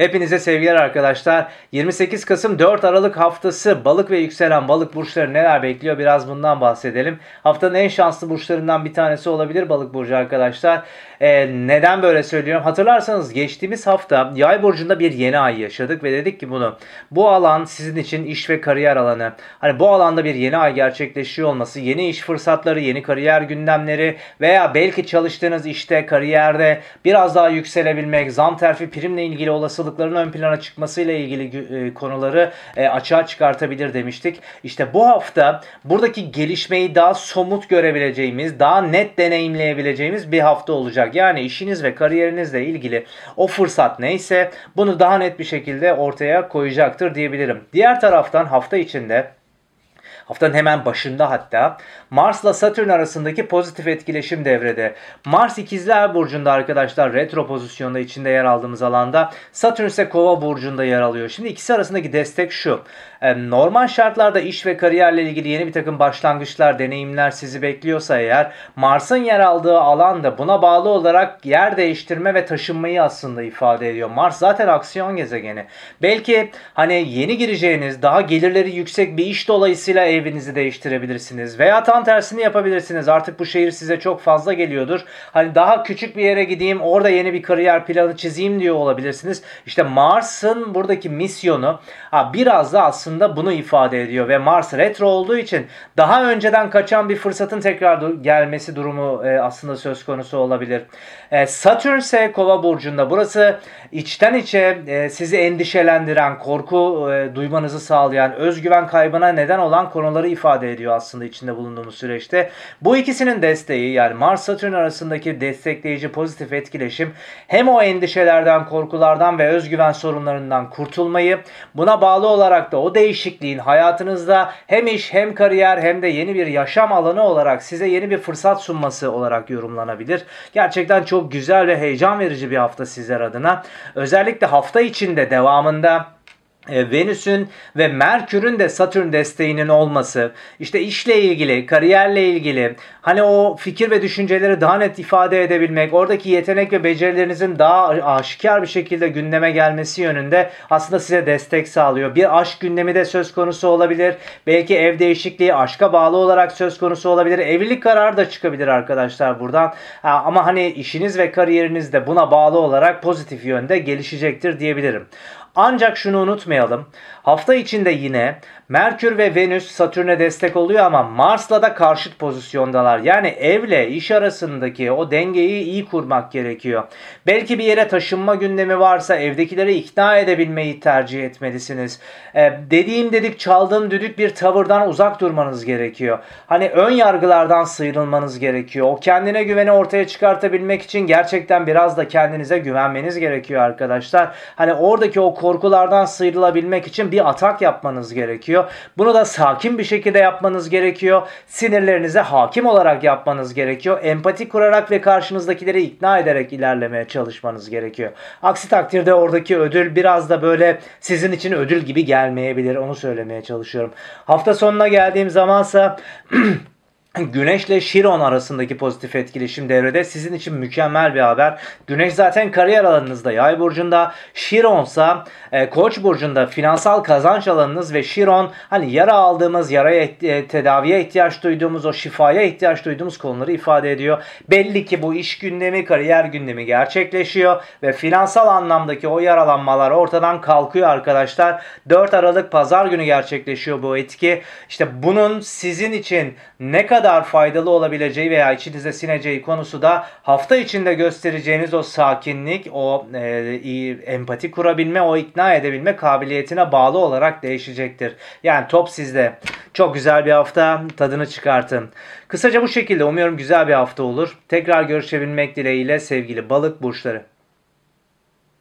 Hepinize sevgiler arkadaşlar. 28 Kasım 4 Aralık haftası balık ve yükselen balık burçları neler bekliyor biraz bundan bahsedelim. Haftanın en şanslı burçlarından bir tanesi olabilir balık burcu arkadaşlar. Ee, neden böyle söylüyorum? Hatırlarsanız geçtiğimiz hafta yay burcunda bir yeni ay yaşadık ve dedik ki bunu. Bu alan sizin için iş ve kariyer alanı. Hani bu alanda bir yeni ay gerçekleşiyor olması, yeni iş fırsatları, yeni kariyer gündemleri veya belki çalıştığınız işte, kariyerde biraz daha yükselebilmek, zam terfi, primle ilgili olasılık olasılıkların ön plana çıkmasıyla ilgili e, konuları e, açığa çıkartabilir demiştik. İşte bu hafta buradaki gelişmeyi daha somut görebileceğimiz, daha net deneyimleyebileceğimiz bir hafta olacak. Yani işiniz ve kariyerinizle ilgili o fırsat neyse bunu daha net bir şekilde ortaya koyacaktır diyebilirim. Diğer taraftan hafta içinde Haftanın hemen başında hatta Mars'la Satürn arasındaki pozitif etkileşim devrede. Mars ikizler burcunda arkadaşlar retro pozisyonda içinde yer aldığımız alanda. Satürn ise kova burcunda yer alıyor. Şimdi ikisi arasındaki destek şu. Normal şartlarda iş ve kariyerle ilgili yeni bir takım başlangıçlar, deneyimler sizi bekliyorsa eğer Mars'ın yer aldığı alan da buna bağlı olarak yer değiştirme ve taşınmayı aslında ifade ediyor. Mars zaten aksiyon gezegeni. Belki hani yeni gireceğiniz daha gelirleri yüksek bir iş dolayısıyla evinizi değiştirebilirsiniz. Veya tam tersini yapabilirsiniz. Artık bu şehir size çok fazla geliyordur. Hani daha küçük bir yere gideyim orada yeni bir kariyer planı çizeyim diyor olabilirsiniz. İşte Mars'ın buradaki misyonu biraz da aslında bunu ifade ediyor. Ve Mars retro olduğu için daha önceden kaçan bir fırsatın tekrar gelmesi durumu e, aslında söz konusu olabilir. E, Satürn ise kova burcunda. Burası içten içe e, sizi endişelendiren, korku duymanızı sağlayan, özgüven kaybına neden olan konuları ifade ediyor aslında içinde bulunduğumuz süreçte. Bu ikisinin desteği yani Mars Satürn arasındaki destekleyici pozitif etkileşim hem o endişelerden, korkulardan ve özgüven sorunlarından kurtulmayı buna bağlı olarak da o değişikliğin hayatınızda hem iş hem kariyer hem de yeni bir yaşam alanı olarak size yeni bir fırsat sunması olarak yorumlanabilir. Gerçekten çok güzel ve heyecan verici bir hafta sizler adına. Özellikle hafta içinde devamında Venüs'ün ve Merkür'ün de Satürn desteğinin olması, işte işle ilgili, kariyerle ilgili, hani o fikir ve düşünceleri daha net ifade edebilmek, oradaki yetenek ve becerilerinizin daha aşikar bir şekilde gündeme gelmesi yönünde aslında size destek sağlıyor. Bir aşk gündemi de söz konusu olabilir. Belki ev değişikliği aşka bağlı olarak söz konusu olabilir. Evlilik kararı da çıkabilir arkadaşlar buradan. Ama hani işiniz ve kariyeriniz de buna bağlı olarak pozitif yönde gelişecektir diyebilirim. Ancak şunu unutmayalım. Hafta içinde yine Merkür ve Venüs Satürn'e destek oluyor ama Mars'la da karşıt pozisyondalar. Yani evle iş arasındaki o dengeyi iyi kurmak gerekiyor. Belki bir yere taşınma gündemi varsa evdekileri ikna edebilmeyi tercih etmelisiniz. Ee, dediğim dedik çaldığım düdük bir tavırdan uzak durmanız gerekiyor. Hani ön yargılardan sıyrılmanız gerekiyor. O kendine güveni ortaya çıkartabilmek için gerçekten biraz da kendinize güvenmeniz gerekiyor arkadaşlar. Hani oradaki o korkulardan sıyrılabilmek için bir atak yapmanız gerekiyor. Bunu da sakin bir şekilde yapmanız gerekiyor. Sinirlerinize hakim olarak yapmanız gerekiyor. Empati kurarak ve karşınızdakileri ikna ederek ilerlemeye çalışmanız gerekiyor. Aksi takdirde oradaki ödül biraz da böyle sizin için ödül gibi gelmeyebilir. Onu söylemeye çalışıyorum. Hafta sonuna geldiğim zamansa Güneşle Şiron arasındaki pozitif etkileşim devrede sizin için mükemmel bir haber. Güneş zaten kariyer alanınızda yay burcunda. Şiron ise e, koç burcunda finansal kazanç alanınız ve Şiron hani yara aldığımız, yaraya e, tedaviye ihtiyaç duyduğumuz, o şifaya ihtiyaç duyduğumuz konuları ifade ediyor. Belli ki bu iş gündemi, kariyer gündemi gerçekleşiyor ve finansal anlamdaki o yaralanmalar ortadan kalkıyor arkadaşlar. 4 Aralık pazar günü gerçekleşiyor bu etki. İşte bunun sizin için ne kadar kadar faydalı olabileceği veya içinize sineceği konusu da hafta içinde göstereceğiniz o sakinlik, o e, empati kurabilme, o ikna edebilme kabiliyetine bağlı olarak değişecektir. Yani top sizde. Çok güzel bir hafta. Tadını çıkartın. Kısaca bu şekilde umuyorum güzel bir hafta olur. Tekrar görüşebilmek dileğiyle sevgili balık burçları.